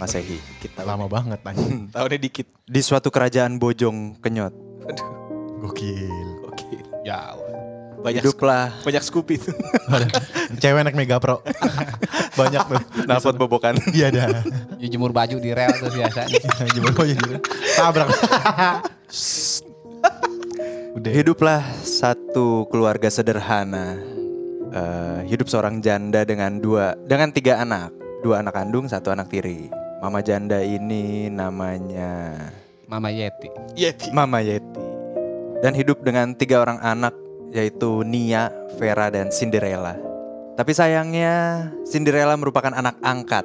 Masehi kita Lama banget anjing. Tahunnya dikit. di suatu kerajaan Bojong Kenyot. Aduh, Gokil. oke. Ya Allah. Banyak, Hiduplah banyak Scoopy tuh. Cewek naik Mega Pro. Banyak tuh. nalpot bobokan. Iya dah. Ya, jemur baju di rel tuh biasanya. Gimana kok jadi? Tabrak. Udah. Hiduplah satu keluarga sederhana. Eh, hidup seorang janda dengan dua dengan tiga anak, dua anak kandung, satu anak tiri. Mama janda ini namanya Mama Yeti. Yeti. Mama Yeti. Dan hidup dengan tiga orang anak yaitu Nia, Vera, dan Cinderella. Tapi sayangnya Cinderella merupakan anak angkat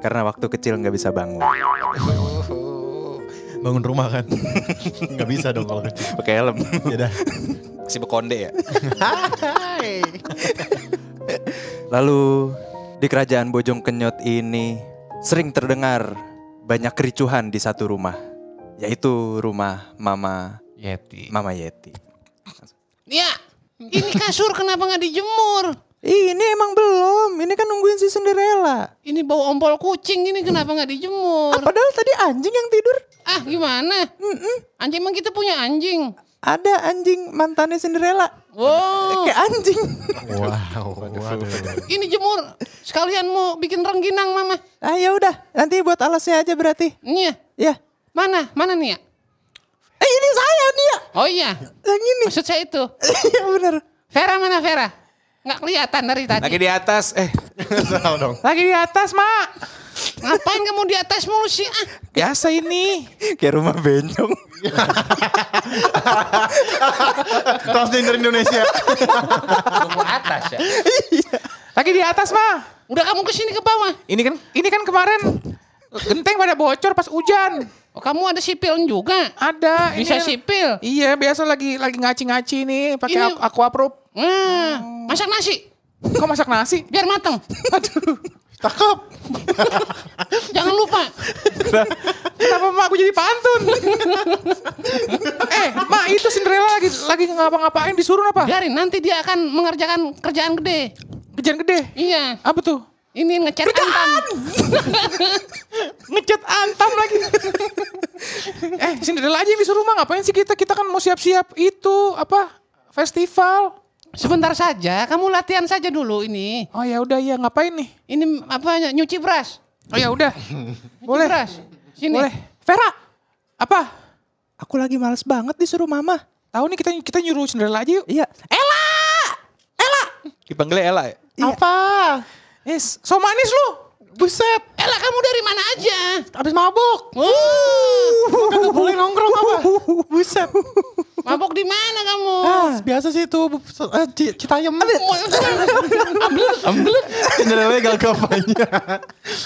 karena waktu kecil nggak bisa bangun. Bangun rumah kan. Nggak bisa dong kalau kecil. Pakai helm. Ya dah. Si bekonde ya. Lalu di kerajaan Bojong Kenyot ini sering terdengar banyak kericuhan di satu rumah, yaitu rumah Mama Yeti. Mama Yeti. Ya, ini kasur kenapa nggak dijemur? Ih, ini emang belum. Ini kan nungguin si Cinderella. Ini bau ompol kucing ini kenapa nggak dijemur? Padahal tadi anjing yang tidur. Ah gimana? Anjing emang kita punya anjing. Ada anjing mantannya Cinderella. Wow, Kayak anjing. Wow. Waduh. ini jemur. Sekalian mau bikin rengginang mama. Ah ya udah, nanti buat alasnya aja berarti. Nih ya, mana? Mana nih ya? Eh ini saya nih ya. Oh iya, Yang ini. maksud saya itu. Iya bener. Vera mana Vera? Nggak kelihatan dari tadi. Lagi di atas. Eh, Salah dong. lagi di atas, Mak. Ngapain kamu di atas mulu sih? Ah, Biasa ini. Kayak rumah bencong. Transgender Indonesia. Tunggu atas ya. Lagi di atas, Mak. udah kamu ke sini ke bawah. Ini kan ini kan kemarin genteng pada bocor pas hujan. Oh, kamu ada sipil juga. Ada. Bisa ini- sipil. Iya, biasa lagi lagi ngaci-ngaci nih pakai aquaproof. Nah, masak nasi. Kok masak nasi? Biar mateng. Aduh. Cakep. Jangan lupa. Kenapa mak aku jadi pantun? eh, mak itu Cinderella lagi lagi ngapa-ngapain disuruh apa? Biarin nanti dia akan mengerjakan kerjaan gede. Kerjaan gede. Iya, Apa tuh? ini ngecat antam. Ngecat antam lagi. eh, Cinderella aja yang disuruh mah ngapain sih kita? Kita kan mau siap-siap itu apa? Festival. Sebentar saja, kamu latihan saja dulu ini. Oh ya udah ya ngapain nih? Ini apa nyuci beras? Oh ya udah. Nyuci Boleh. beras. Sini. Boleh. Vera. Apa? Aku lagi males banget disuruh mama. Tahu nih kita kita nyuruh Cinderella aja yuk. Iya. Dipanggilnya Ella ya? Apa? Yes, so manis lu. Buset. Elah kamu dari mana aja? Abis mabuk. Uh, Kagak boleh nongkrong apa? Buset. Mabok di mana kamu? Ah, biasa sih itu Ci- Citayam. Cinderella gagapanya.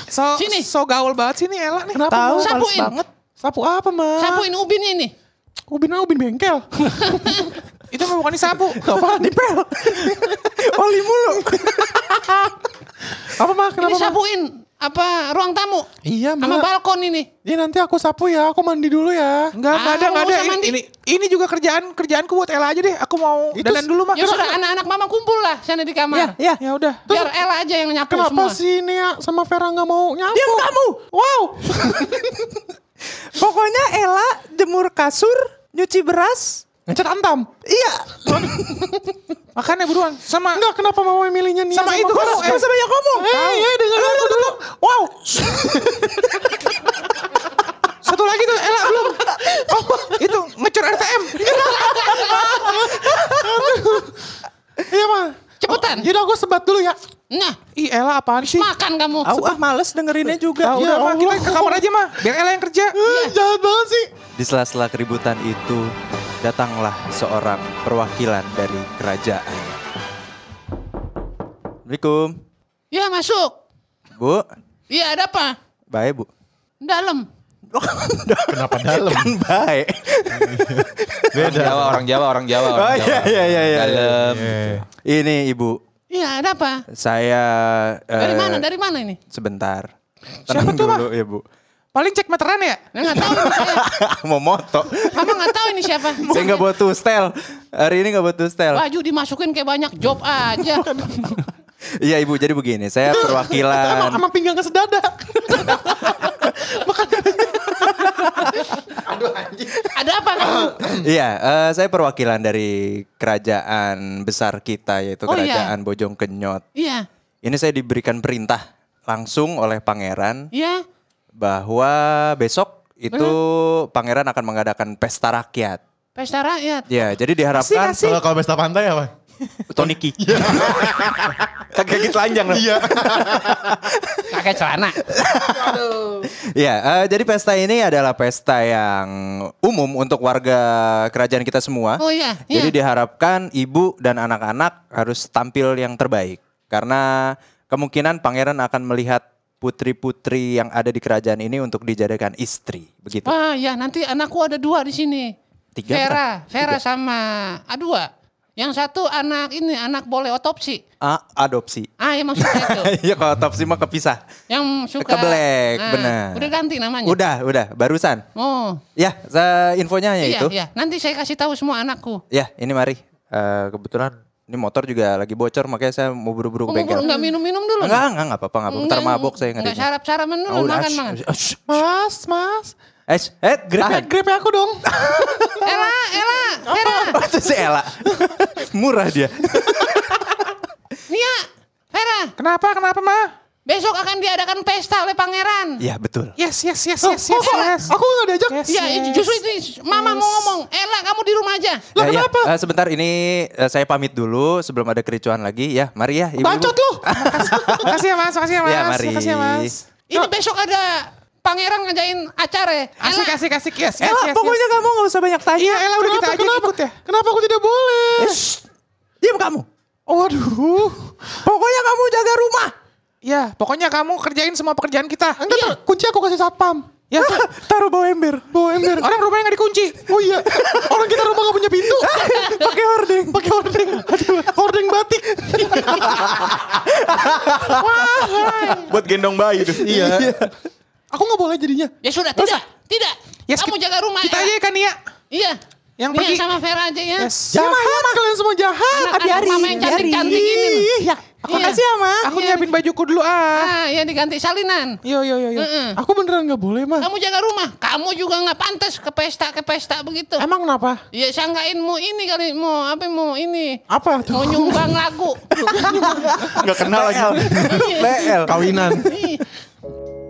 So, Sini. so gaul banget sih nih Ella nih. Kenapa? Tahu males Sapuin. banget. Sapu apa, Ma? Sapuin ubinnya ini. Ubin ubin bengkel. Itu mah bukan disapu. apa? Dipel. Oli mulu. apa, Ma? Ini Kenapa, Ma? sapuin apa ruang tamu Iya, sama Ma. balkon ini. Ya nanti aku sapu ya. Aku mandi dulu ya. Enggak, enggak Ah, ada, enggak nggak ada. Ini, mandi. ini, ini juga kerjaan kerjaanku buat Ella aja deh. Aku mau Itu dandan dulu mah. Ya sudah anak-anak mama kumpul lah sana di kamar. Ya. Ya udah. Biar Ella aja yang nyapu Kenapa semua. sih Nia sama Vera nggak mau nyapu? Diam kamu. Wow. Pokoknya Ella jemur kasur, nyuci beras. Ngecat antam. Iya. Makanya buruan sama Enggak, kenapa mau milihnya Nia Sama itu Vera? kamu, eh. Sama yang ngomong. Eh, ya dengar aku dulu. Wow. satu lagi tuh Ella belum. Oh, itu ngecor RTM. Iya, Ma. Cepetan. Yaudah aku sebat dulu ya. Nah, Ih, Ella apaan sih? makan kamu. Aku ah males dengerinnya juga. Ya udah, mah kita ke kamar aja mah. Biar Ella yang kerja. Eh, Jahat banget sih. Di sela-sela keributan itu, datanglah seorang perwakilan dari kerajaan. Assalamualaikum. Ya masuk. Bu, Iya ada apa? baik bu. Dalam. Kenapa dalam? Kan baik. Orang Jawa, orang Jawa, orang Jawa, orang Oh Jawa. iya iya iya iya. Dalam. Iya. Ini Ibu, Iya, ada apa? saya Dari eh, mana? Dari mana ini? sebentar. Siapa Tenang tuh, dulu, Ibu. Paling cek meteran ya? Nggak tahu saya. Mau moto. Mama nggak tahu ini siapa. Saya nggak buat tustel. Hari ini nggak buat tustel. Baju dimasukin kayak banyak job aja. Iya Ibu, jadi begini. Saya perwakilan. sama pinggang kesedada. Ada apa kamu? Iya, eh, saya perwakilan dari kerajaan besar kita yaitu Oh, iya. kerajaan Bojong Kenyot. Iya, Ini saya diberikan perintah langsung oleh pangeran iya. Bahwa besok itu pangeran akan mengadakan pesta rakyat. Pesta rakyat. Ya, jadi diharapkan Kalau kalau pesta pantai apa? Toniki. Kaki telanjang loh. Iya. Pakai celana. Ya, eh, jadi pesta ini adalah pesta yang umum untuk warga kerajaan kita semua. Oh iya, iya. Jadi diharapkan ibu dan anak-anak harus tampil yang terbaik. Karena kemungkinan pangeran akan melihat putri-putri yang ada di kerajaan ini untuk dijadikan istri. Begitu. Wah, ya nanti anakku ada dua di sini. Tiga Vera, kan? Vera sama ah, dua. Yang satu anak ini anak boleh otopsi. Ah, adopsi. Ah, ya maksudnya itu. Iya kalau adopsi mah kepisah. Yang suka Keblek, Ah, benar. Udah ganti namanya. Udah, udah, barusan. Oh, Ya, infonya hanya iya, itu. iya. Nanti saya kasih tahu semua anakku. Ya, ini mari. Eh, kebetulan ini motor juga lagi bocor makanya saya mau buru-buru Oh, ke bengkel. enggak minum-minum dulu. Enggak, enggak, enggak apa-apa, enggak apa-apa. Ntar Enggak, mabok saya Enggak ngerinya. sarap-saraman dulu, udah, makan. Mas, mas. Eh, eh, Grepe, tahan. grepe aku dong. Ella, Ella, Vera. Oh, itu si Ella. Murah dia. Nia, Vera. Kenapa, kenapa mah? Besok akan diadakan pesta oleh pangeran. Iya, betul. Yes, yes, yes, yes, yes, yes. Aku nggak diajak. Yes, Iya, yes. justru itu Mama mau ngomong. Ella, kamu di rumah aja. Lah, Ya, ya. kenapa? Eh, sebentar ini eh, saya pamit dulu sebelum ada kericuan lagi ya. Mari ya, ibu. Bacot lu. Makasih ya mas, makasih ya mas. Ya, mari. Makasih ya mas. Ini besok ada pangeran ngajain acara. ya. Asik, Ella, asik, asik. Yes, yes, Ella, yes. pokoknya yes. kamu nggak usah banyak tanya. Iya, Ella udah kita Kenapa, ajak kenapa? ikut ya. Kenapa aku tidak boleh? Eh, shh. Diam kamu. Waduh. Pokoknya kamu jaga rumah. Ya, pokoknya kamu kerjain semua pekerjaan kita. Enggak, ter- kunci aku kasih satpam. Ya, Taruh bawa ember. Bawa ember. orang rumahnya nggak dikunci. Oh iya, orang kita rumah gak punya pintu. Pakai hordeng. Pakai hordeng. Aduh, hordeng batik. Buat gendong bayi tuh. Iya. Aku gak boleh jadinya. ya sudah, tidak, tidak. Yes, kamu jaga rumah. Kita Ella. aja kan Nia. Iya. Yang Nia pergi. sama Vera aja ya. Yes. Jahat, kalian semua jahat. Cantik-cantik ini. Iya. Makasih ya, Nyiapin bajuku dulu ah. Ah, ya diganti salinan. Yo, yo, yo, yo. Heeh. Aku beneran gak boleh, Ma. Kamu jaga rumah. Kamu juga nggak pantas ke pesta ke pesta begitu. Emang kenapa? Ya sangkain mau ini kali mau apa mau ini Apa tuh? mau nyumbang lagu. Gak kenal lagi. BL. Kawinan. Ih,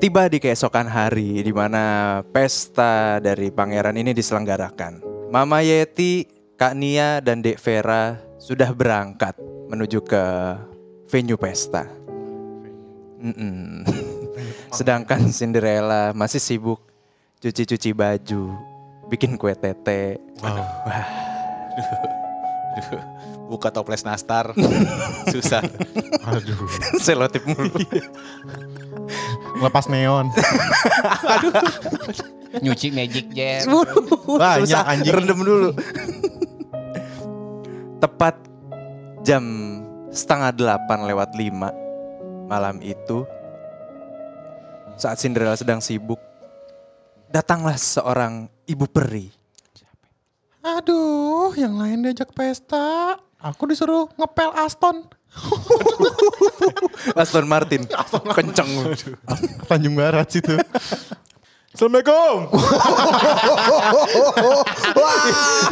Tiba di keesokan hari di mana pesta dari pangeran ini diselenggarakan. Mama Yeti, Kak Nia, dan Dek Vera sudah berangkat menuju ke venue pesta. Sedangkan Cinderella masih sibuk cuci-cuci baju, bikin kue tete. Buka toples nastar. Susah. Aduh. Selotip mulu. Ngelepas neon. Nyuci magic jet. Banyak Susah, anjing. Rendem dulu. Tepat jam setengah delapan lewat lima malam itu saat Cinderella sedang sibuk datanglah seorang ibu peri Aduh, yang lain diajak pesta. Aku disuruh ngepel Aston. Aston Martin kenceng Tanjung Barat situ. Assalamualaikum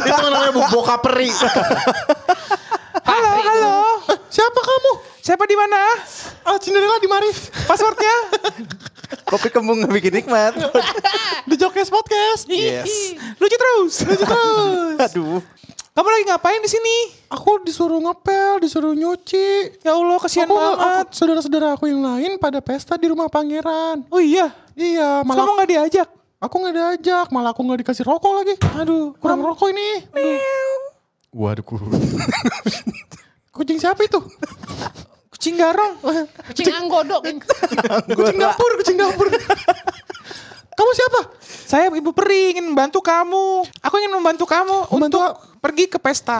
Itu namanya bu boka peri. Halo, halo. Siapa kamu? Siapa di mana? Ah, Cinderella di mari. Passwordnya? kopi kembung bikin nikmat Di Jokes Podcast. yes Lucu terus. Lucu terus. aduh Kamu lagi ngapain di sini? Aku disuruh ngepel, disuruh nyuci. Ya Allah, kasihan Aku, banget. saudara-saudara aku yang lain pada pesta di rumah pangeran. Oh iya, Iya, Terus kamu malah nggak diajak? aku nggak diajak, malah aku nggak dikasih rokok lagi. Aduh, kurang rokok ini. Waduh. Kucing siapa itu? Kucing garong. kucing anggodok. Kucing dapur, kucing dapur. Kamu siapa? Saya Ibu Peri ingin membantu kamu. Aku ingin membantu kamu Membantu untuk pergi ke pesta.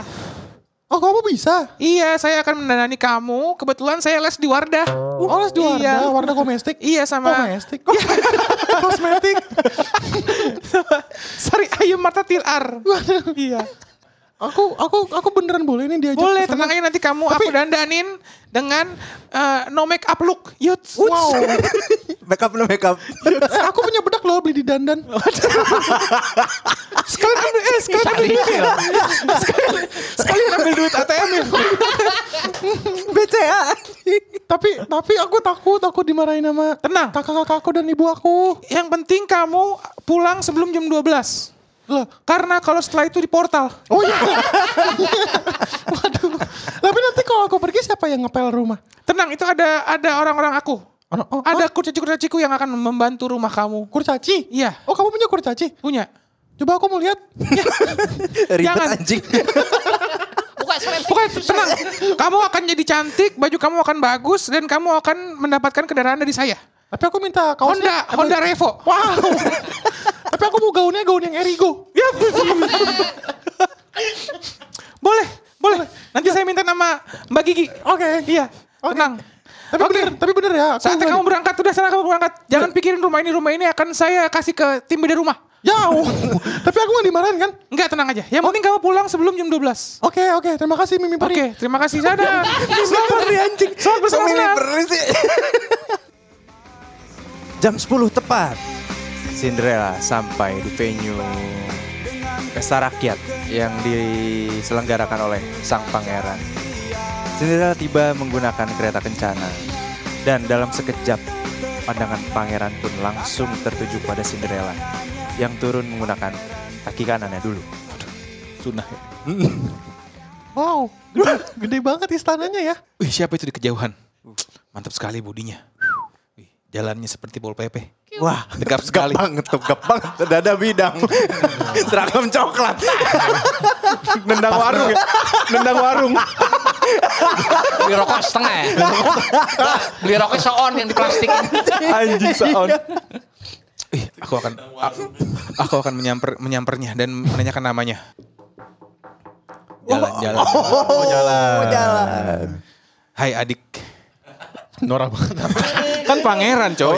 Oh kamu bisa? Iya, saya akan mendanani kamu. Kebetulan saya les di Wardah. Oh les di Wardah, Iya. Wardah komestik? Iya sama Komestik? Kosmetik? Sorry, Ayu Marta Tilar. iya. Aku aku aku beneran boleh nih diajak Boleh, tenang aja nanti kamu aku dandanin dengan eh, no make up look. Yuts. Wow. Make up no make up. aku punya bedak loh beli di dandan. Sekalian ambil, eh, sekalian ambil duit ya. Sekalian, sekalian ambil duit ATM ya. BCA. tapi tapi aku takut aku dimarahin sama Tenang. kakak-kakakku dan ibu aku. Yang penting kamu pulang sebelum jam 12. Lah, Karena kalau setelah itu di portal. oh iya. Waduh. Tapi nanti kalau aku pergi siapa yang ngepel rumah? Tenang, itu ada ada orang-orang aku. Oh, oh, Ada kurcaci-kurcaciku yang akan membantu rumah kamu. kurcaci. Iya, Oh kamu punya kurcaci? punya. Coba aku mau lihat. Ribet Jangan. anjing. Buka selemping. Pokoknya tenang, kamu akan jadi cantik, baju kamu akan bagus, dan kamu akan mendapatkan kendaraan dari saya. Tapi aku minta kaosnya. Honda, Honda Revo. Wow. Tapi aku mau gaunnya gaun yang Erigo. Ya, boleh, boleh. Nanti saya minta nama Mbak Gigi. Oke. Iya, Oke. tenang. Tapi Oke. bener, tapi bener ya. Saatnya nggak- kamu berangkat, udah sana kamu berangkat. Jangan pikirin rumah ini, rumah ini akan saya kasih ke tim beda rumah. Jauh. tapi aku gak dimarahin kan? Enggak, tenang aja. Yang penting kamu pulang sebelum jam 12. Oke oke. Terima kasih Mimi Oke, Peri. terima kasih. Dadah. Selamat hari anjing. Selamat bersenang-senang. Jam 10 tepat. Cinderella sampai di venue pesta rakyat yang diselenggarakan oleh sang pangeran. Cinderella tiba menggunakan kereta kencana dan dalam sekejap pandangan pangeran pun langsung tertuju pada Cinderella yang turun menggunakan kaki kanannya dulu. Sunah. ya. Wow. Gede, gede banget istananya ya. Wih, siapa itu di kejauhan? Mantap sekali bodinya. Wih, jalannya seperti Pol PP. Wah, Tegap sekali. banget tuh, gap banget. Dada bidang. Seragam coklat. Nendang warung ya. Nendang warung. Beli rokok setengah ya. Beli rokok seon yang di plastik. Anjing sound. Ih, aku akan aku akan menyamper menyampernya dan menanyakan namanya. Jalan, jalan. Oh, jalan. jalan. Hai adik. Norak banget. Kan pangeran, Cok.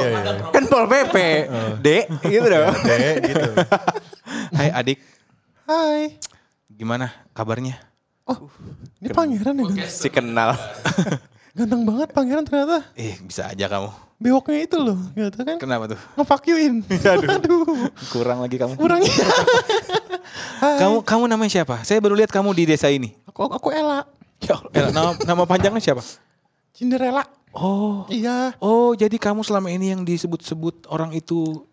Kan Pol PP. Dek, gitu dong. Dek gitu. Hai adik, Hai. gimana kabarnya? Oh, ini pangeran ya ganteng. Si kenal. Ganteng banget pangeran ternyata. Eh, bisa aja kamu. Bewoknya itu loh, gitu kan. Kenapa tuh? Nge-fuck you-in. Aduh. Kurang lagi kamu. Kurangnya. Hai. Kamu kamu namanya siapa? Saya baru lihat kamu di desa ini. Aku, aku Ella. Ya, Ella, nama, nama panjangnya siapa? Cinderella. Oh, Iya. oh jadi kamu selama ini yang disebut-sebut orang itu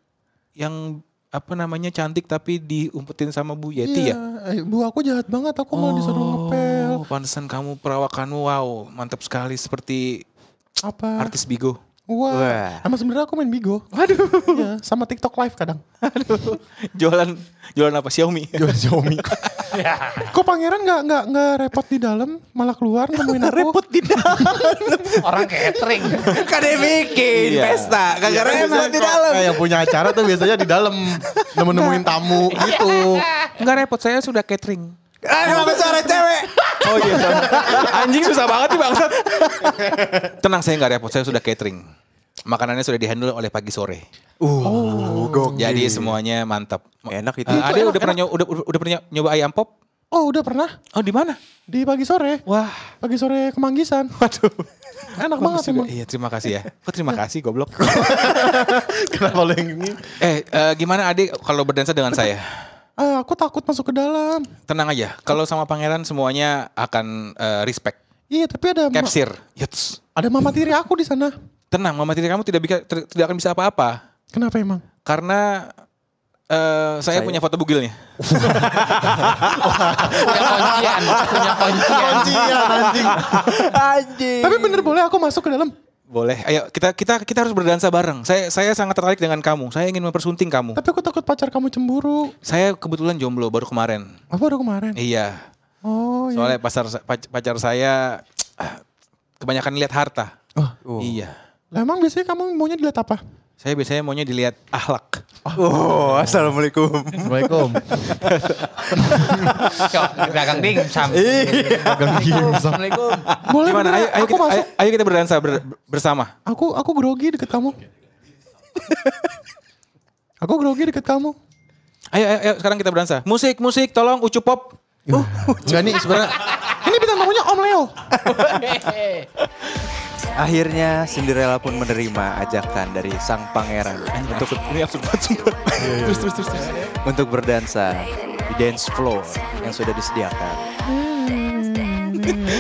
yang apa namanya cantik tapi diumpetin sama Bu Yeti ya? Iya. Bu aku jahat banget. Aku mau disuruh ngepel. Oh, pantesan kamu perawakanmu wow, mantap sekali seperti Apa? artis Bigo. Wah. Wah. Emang sebenarnya aku main Bigo. Waduh. Iya, sama TikTok live kadang. Jualan jualan apa? Xiaomi. Jual Xiaomi. Kok pangeran nggak nggak nggak repot di dalam, malah keluar nemuin aku. repot di dalam. Orang catering. Kan dia bikin Iya. pesta. Kagak repot di dalam. yang punya acara tuh biasanya di dalam nemu-nemuin tamu gitu. Enggak repot, saya sudah catering. Ah, kenapa suara cewek? Oh iya sama. Anjing susah banget nih bangsat. Tenang saya nggak repot, saya sudah catering. Makanannya sudah dihandle oleh pagi sore. Uh, gokil. Jadi semuanya mantap. Enak itu. Eh, Itu Ade enak, udah pernah nyoba, udah, udah pernah nyoba ayam pop? Oh udah pernah Oh di mana? di pagi sore, Wah, pagi sore kemanggisan. waduh. Enak banget emang. Iya terima kasih ya. Kok terima kasih goblok. Kenapa lo yang ini? eh eh, gimana Ade kalau berdansa dengan saya? Ah, aku takut masuk ke dalam. Tenang aja. Kalau sama pangeran semuanya akan eh, respect. Iya tapi ada ma- Capsir. Yuts. ada mama tiri aku di sana. Tenang, mama tiri kamu tidak bisa ter- tidak akan bisa apa-apa Kenapa emang? karena eh, saya, Saya- punya foto bugilnya. Punya kuncian. Punya kuncian. anjing. Anjing. Tapi bener boleh aku masuk ke dalam? Boleh. Ayo kita kita kita harus berdansa bareng. Saya saya sangat tertarik dengan kamu. Saya ingin mempersunting kamu. Tapi aku takut pacar kamu cemburu. Saya kebetulan jomblo baru kemarin. Apa baru kemarin? Iya. Oh iya. Soalnya pasar pac- pacar saya kebanyakan lihat harta. Oh. Oh. Iya. Lah emang biasanya kamu maunya dilihat apa? Saya biasanya maunya dilihat ahlak. Oh, assalamualaikum. Assalamualaikum. Dagang dimsum. Dagang dimsum. Assalamualaikum. Boleh Gimana? Ayo, ayo, aku kita, ayo, masuk. ayo kita berdansa ber- bersama. Aku aku grogi deket kamu. aku grogi deket kamu. Ayo, ayo, ayo, sekarang kita berdansa. Musik, musik, tolong ucu pop. Enggak nih sebenarnya. Ini bintang tamunya Om Leo. Akhirnya Cinderella pun menerima ajakan dari sang pangeran untuk Ini absurd banget sumpah. Terus, terus, terus. terus. untuk berdansa di dance floor yang sudah disediakan.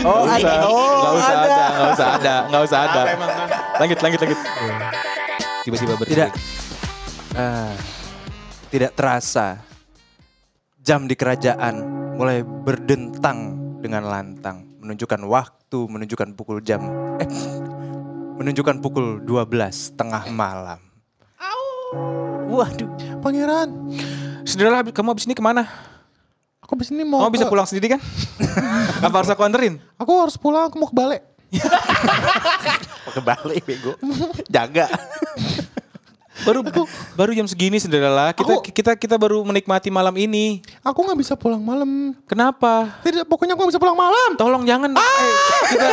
Oh, ada. Oh, gak usah ada. Gak usah ada. Gak usah ada. Lanjut, lanjut, lanjut. Tiba-tiba bertiga. Tidak. Ah, tidak terasa jam di kerajaan mulai berdentang dengan lantang menunjukkan waktu menunjukkan pukul jam eh menunjukkan pukul 12 tengah malam. Waduh. Pangeran, habis- kamu abis ini ke mana? aku abis ini mau Kamu bisa ke- pulang sendiri kan? Apa harus aku anterin? Aku harus pulang, aku mau ke Bale. Kebalik bego. Jaga. Baru baru jam segini Cinderella. Kita Aku- kita kita baru menikmati malam ini. Aku nggak bisa pulang malam. Kenapa? Tidak, pokoknya aku nggak bisa pulang malam. Tolong jangan. Eh, kita,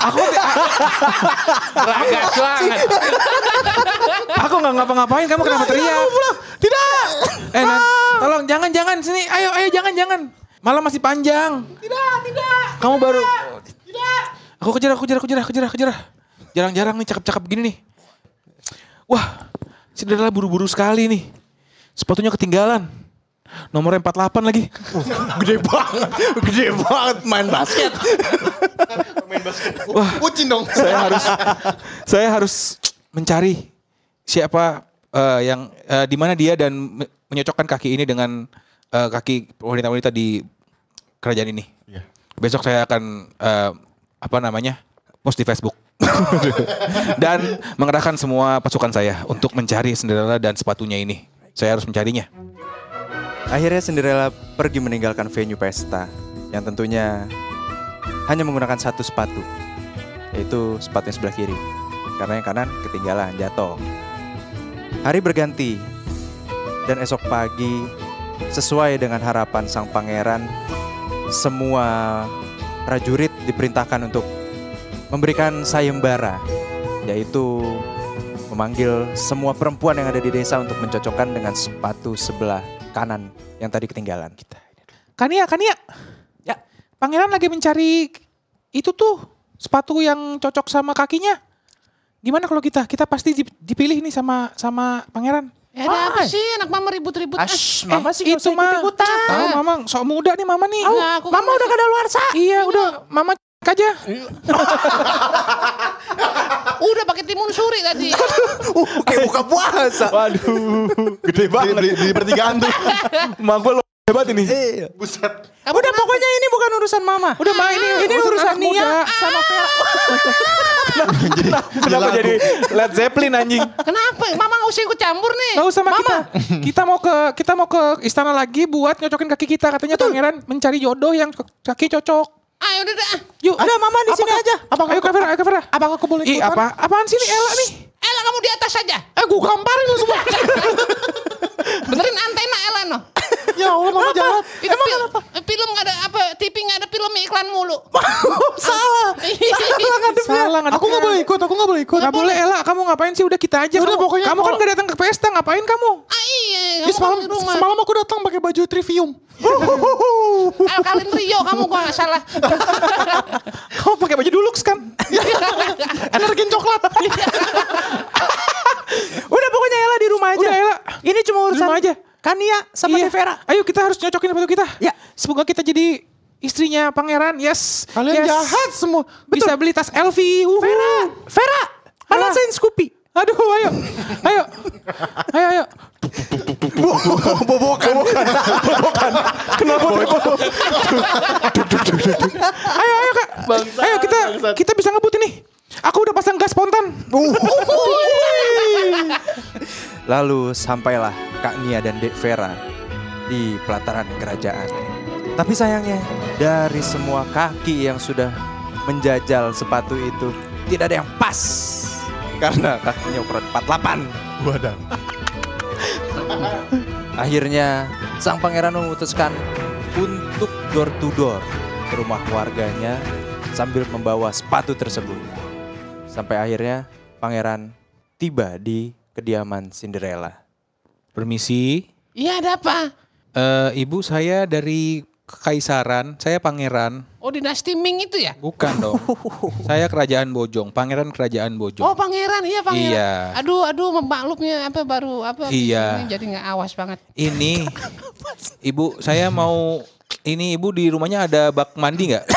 aku Ragas banget. aku nggak ngapa-ngapain. Kamu kenapa teriak? Tidak. Eh, Nan, tolong jangan jangan sini. Ayo ayo jangan jangan. Malam masih panjang. Tidak tidak. Kamu baru. Tidak. Aku kejar aku kejar aku kejar aku kejar aku kejar. Jarang-jarang nih cakep-cakep gini nih. Wah, Cinderella buru-buru sekali nih. Sepatunya ketinggalan. Nomornya 48 lagi. Gede banget, gede banget main basket. Wah, Ucin dong. saya harus saya harus mencari siapa eh, yang eh, di mana dia dan me- menyocokkan kaki ini dengan eh, kaki wanita-wanita di kerajaan ini. Iya. Besok saya akan eh, apa namanya post di Facebook dan mengerahkan semua pasukan saya untuk mencari Cinderella dan sepatunya ini. Saya harus mencarinya. Akhirnya Cinderella pergi meninggalkan venue pesta yang tentunya hanya menggunakan satu sepatu, yaitu sepatu yang sebelah kiri. Karena yang kanan ketinggalan, jatuh. Hari berganti dan esok pagi sesuai dengan harapan sang pangeran, semua prajurit diperintahkan untuk memberikan sayembara, yaitu memanggil semua perempuan yang ada di desa untuk mencocokkan dengan sepatu sebelah kanan yang tadi ketinggalan kita. Kania, Kania. Ya, pangeran lagi mencari itu tuh sepatu yang cocok sama kakinya. Gimana kalau kita? Kita pasti dip- dipilih nih sama sama pangeran. Ya ada apa sih anak mama ribut-ribut? Ah, Ash, mama sih itu mah. Tahu mama, sok muda nih mama nih. Enggak, aku mama kan udah kada luar sa. Iya, udah mama aja. Udah pakai timun suri tadi. Kayak buka puasa. Waduh, gede banget. Di, di, di pertigaan tuh. Mak gue lo hebat ini. Kamu udah pokoknya ini bukan urusan mama. Udah ma ini ini urusan anak muda. Nia sama Vera. Kenapa jadi Led Zeppelin anjing? Kenapa? Mama nggak usah ikut campur nih. Gak usah sama kita. Kita mau ke kita mau ke istana lagi buat nyocokin kaki kita. Katanya pangeran mencari jodoh yang kaki cocok. Ayo udah dah. Yuk, udah mama di sini aja. apakah- ayo ke Vera, ayo ke Vera. Apakah aku boleh Ih, ikutan? apa? Apaan sih ini Ella nih? Ella kamu di atas saja. Eh, gue gamparin lu semua. Benerin antena Ella no. ya Allah, mama jahat. Itu fil- film nggak ada apa TV nggak ada film iklan mulu. Salah. Salah Aku nggak boleh ikut, aku nggak boleh ikut. Gak boleh Ella, kamu ngapain sih? Udah kita aja. Udah, kamu, pokoknya kamu kan kalau- gak datang ke pesta, ngapain kamu? Ah iya, Ya, semalam, kan di rumah. semalam aku datang pakai baju trivium. Alkalin Rio kamu gua nggak salah. Kamu pakai baju dulux kan? Energin coklat. Udah pokoknya Ella di rumah aja. Udah Ella. Ini cuma urusan rumah aja. Kania sama Iya. Devera. Ayo kita harus nyocokin sepatu kita. Ya. Semoga kita jadi istrinya pangeran. Yes. Kalian yes. jahat semua. Bisa beli tas LV. Uhuh. Vera. Vera. Balansain Scoopy. Aduh, ayo. Ayo. Ayo, ayo. Ayo, ayo kak. ayo kita kita bisa ngebut ini. Aku udah pasang gas spontan. Lalu sampailah Kak Nia dan Dek Vera di pelataran kerajaan. Tapi sayangnya dari semua kaki yang sudah menjajal sepatu itu tidak ada yang pas. karena kakinya ukuran 48. Wadah. Akhirnya sang pangeran memutuskan untuk door to door ke rumah warganya sambil membawa sepatu tersebut. Sampai akhirnya pangeran tiba di kediaman Cinderella. Permisi. Iya ada apa? Eh, ibu saya dari kekaisaran, saya pangeran. Oh dinasti Ming itu ya? Bukan dong. saya kerajaan Bojong, pangeran kerajaan Bojong. Oh pangeran, iya pangeran. Iya. Aduh, aduh maklumnya apa baru apa? Iya. ini Jadi nggak awas banget. Ini, ibu saya mau, ini ibu di rumahnya ada bak mandi nggak?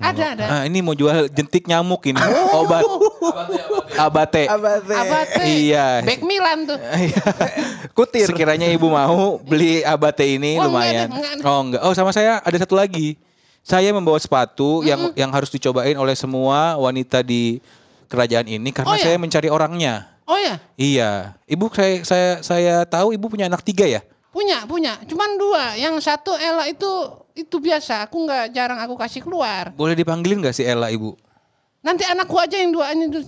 Ada ada. Ah, ini mau jual jentik nyamuk ini, obat abate. Abate. Iya. Back Milan tuh. Kutir. Sekiranya ibu mau beli abate ini Oh, enggak lumayan. enggak deh. Oh enggak. Oh sama saya ada satu lagi. Saya membawa sepatu yang yang harus dicobain oleh semua wanita di kerajaan ini karena Oh, ya? saya mencari orangnya. Oh ya, Iya. Ibu saya saya saya tahu ibu punya anak tiga ya. punya punya. Cuman dua. Yang satu Ella itu itu biasa. Aku nggak jarang aku kasih keluar. Boleh dipanggilin nggak si Ella ibu? Nanti anakku aja yang duanya itu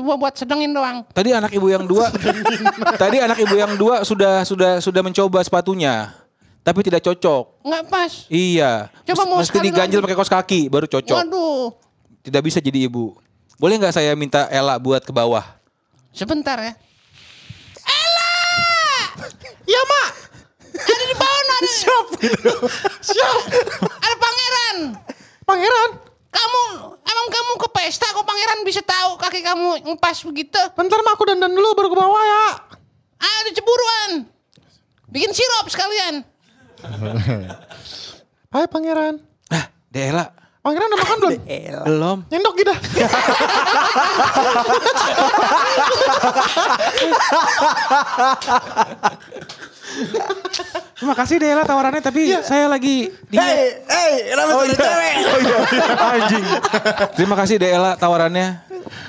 coba buat sedengin doang. Tadi anak ibu yang dua, tadi anak ibu yang dua sudah sudah sudah mencoba sepatunya, tapi tidak cocok. Nggak pas. Iya. Coba mau mesti lagi. pakai kaos kaki baru cocok. Waduh. Tidak bisa jadi ibu. Boleh nggak saya minta Ella buat ke bawah? Sebentar ya. Ella! Iya, Mak. Ada di bawah ada. Siap Siap. Ada pangeran. Pangeran, Kamu emang kamu ke pesta kok pangeran bisa tahu kaki kamu ngepas begitu? bentar mah aku dandan dulu baru ke bawah ya. Ada ceburuan. Bikin sirup sekalian. Hai pangeran. Ah, deh Ella. Pangeran udah makan belum? Belum. Nyendok gitu. Terima kasih deh Ella tawarannya tapi saya lagi di hey, kenapa oh, cewek? anjing. Terima kasih deh Ella tawarannya.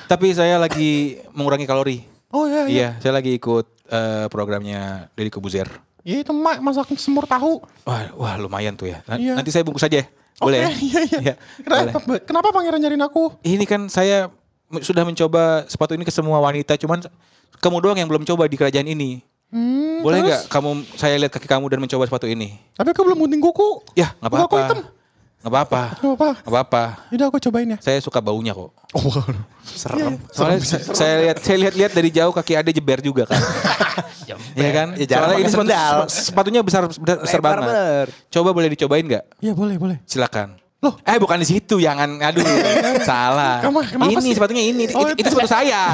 Tapi saya lagi mengurangi kalori. Oh iya iya. Iya, saya lagi ikut eh, programnya Deddy Kebuzer. Iya itu mak masak semur tahu. Wah, wah lumayan tuh ya. Nan- Iya. Nanti saya bungkus aja. ya? Boleh ya? Oke, Iya iya. boleh. Kenapa, kenapa pangeran nyariin aku? Ini kan saya sudah mencoba sepatu ini ke semua wanita, cuman kamu doang yang belum coba di kerajaan ini. Hmm, Boleh terus? nggak kamu saya lihat kaki kamu dan mencoba sepatu ini? Tapi aku belum gunting kuku. Ya, nggak Kuku apa-apa. hitam. Nggak apa-apa. Gak apa. Nggak apa-apa. Yaudah aku cobain ya. Saya suka baunya kok. Oh. Serem. Soalnya sa- saya lihat saya lihat-lihat dari jauh kaki Ade jeber juga kan. Iya kan? Ya, jangan Soalnya ini sepatu, sendal. sepatunya besar besar, besar Lebar banget. bener. Coba boleh dicobain nggak? Iya boleh boleh. Silakan. Loh. Eh bukan di situ, jangan. Aduh, salah. Kamu- ini sih? sepatunya ini, Oh, itu, itu. sepatu saya.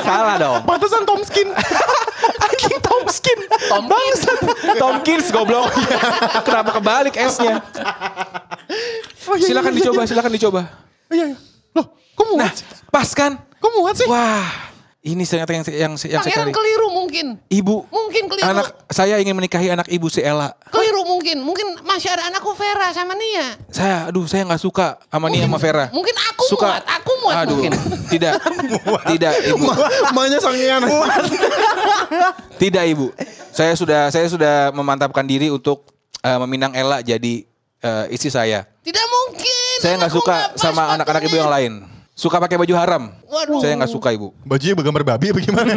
salah dong. Pantesan Tom Skin. Anjing Tomskin. Bangsat. Tomkins goblok. Kenapa kebalik S-nya? Oh, iya, Silakan iya, dicoba, iya. silakan dicoba. Oh, Iya iya. Loh, kok muat Nah, pas kan? Kok muat sih? Wah, ini ternyata yang yang, yang saya Pangeran cari. keliru mungkin. Ibu, Mungkin keliru. anak saya ingin menikahi anak ibu si Ella. Keliru mungkin. Mungkin masih ada anakku Vera sama Nia. Saya, aduh, saya nggak suka sama Nia sama Vera. Mungkin aku Suka. muat. Aku muat Aduh, mungkin. tidak, tidak, ibu, Maknya sangian. tidak ibu. Saya sudah, saya sudah memantapkan diri untuk eh, meminang Ella jadi eh, istri saya. Tidak mungkin. Saya nggak suka sama anak-anak ibu yang lain. Suka pakai baju haram. Waduh. Saya nggak suka ibu. Bajunya bergambar babi apa gimana?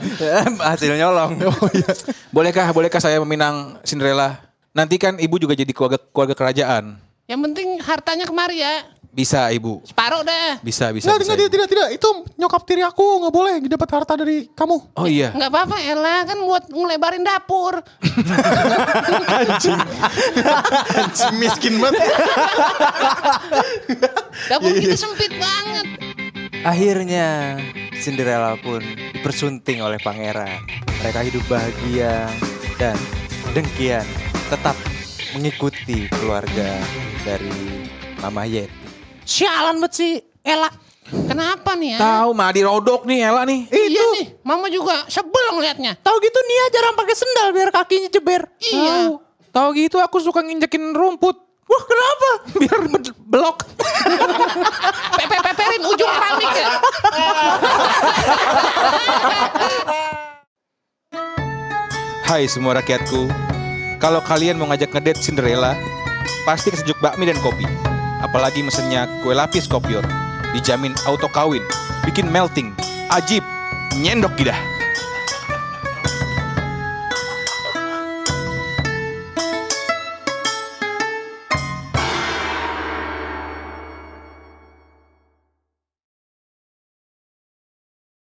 Hasil nyolong. oh iya. Bolehkah, bolehkah saya meminang Cinderella? Nanti kan ibu juga jadi keluarga keluarga kerajaan. Yang penting hartanya kemari ya. Bisa ibu. Separuh dah. Bisa, bisa. Nggak, bisa, nggak, ibu. tidak, tidak, tidak. Itu nyokap tiri aku nggak boleh dapat harta dari kamu. Oh iya. Nggak apa-apa Ella kan buat ngelebarin dapur. Miskin banget. Dapur kita sempit banget. Akhirnya Cinderella pun dipersunting oleh pangeran. Mereka hidup bahagia dan dengkian tetap mengikuti keluarga dari Mama Yeti. Sialan banget sih Ella. Kenapa nih ya? Tahu mah dirodok nih Ella nih. Iya nih, mama juga sebel ngeliatnya. Tahu gitu Nia jarang pakai sendal biar kakinya ceber. Iya. Tahu. Tahu gitu aku suka nginjekin rumput. Wah kenapa? Biar be- belok. Pepe-peperin ujung keramik ya. Hai semua rakyatku. Kalau kalian mau ngajak ngedate Cinderella, pasti kesejuk bakmi dan kopi. Apalagi mesennya kue lapis kopior. Dijamin auto kawin, bikin melting, ajib, nyendok gidah.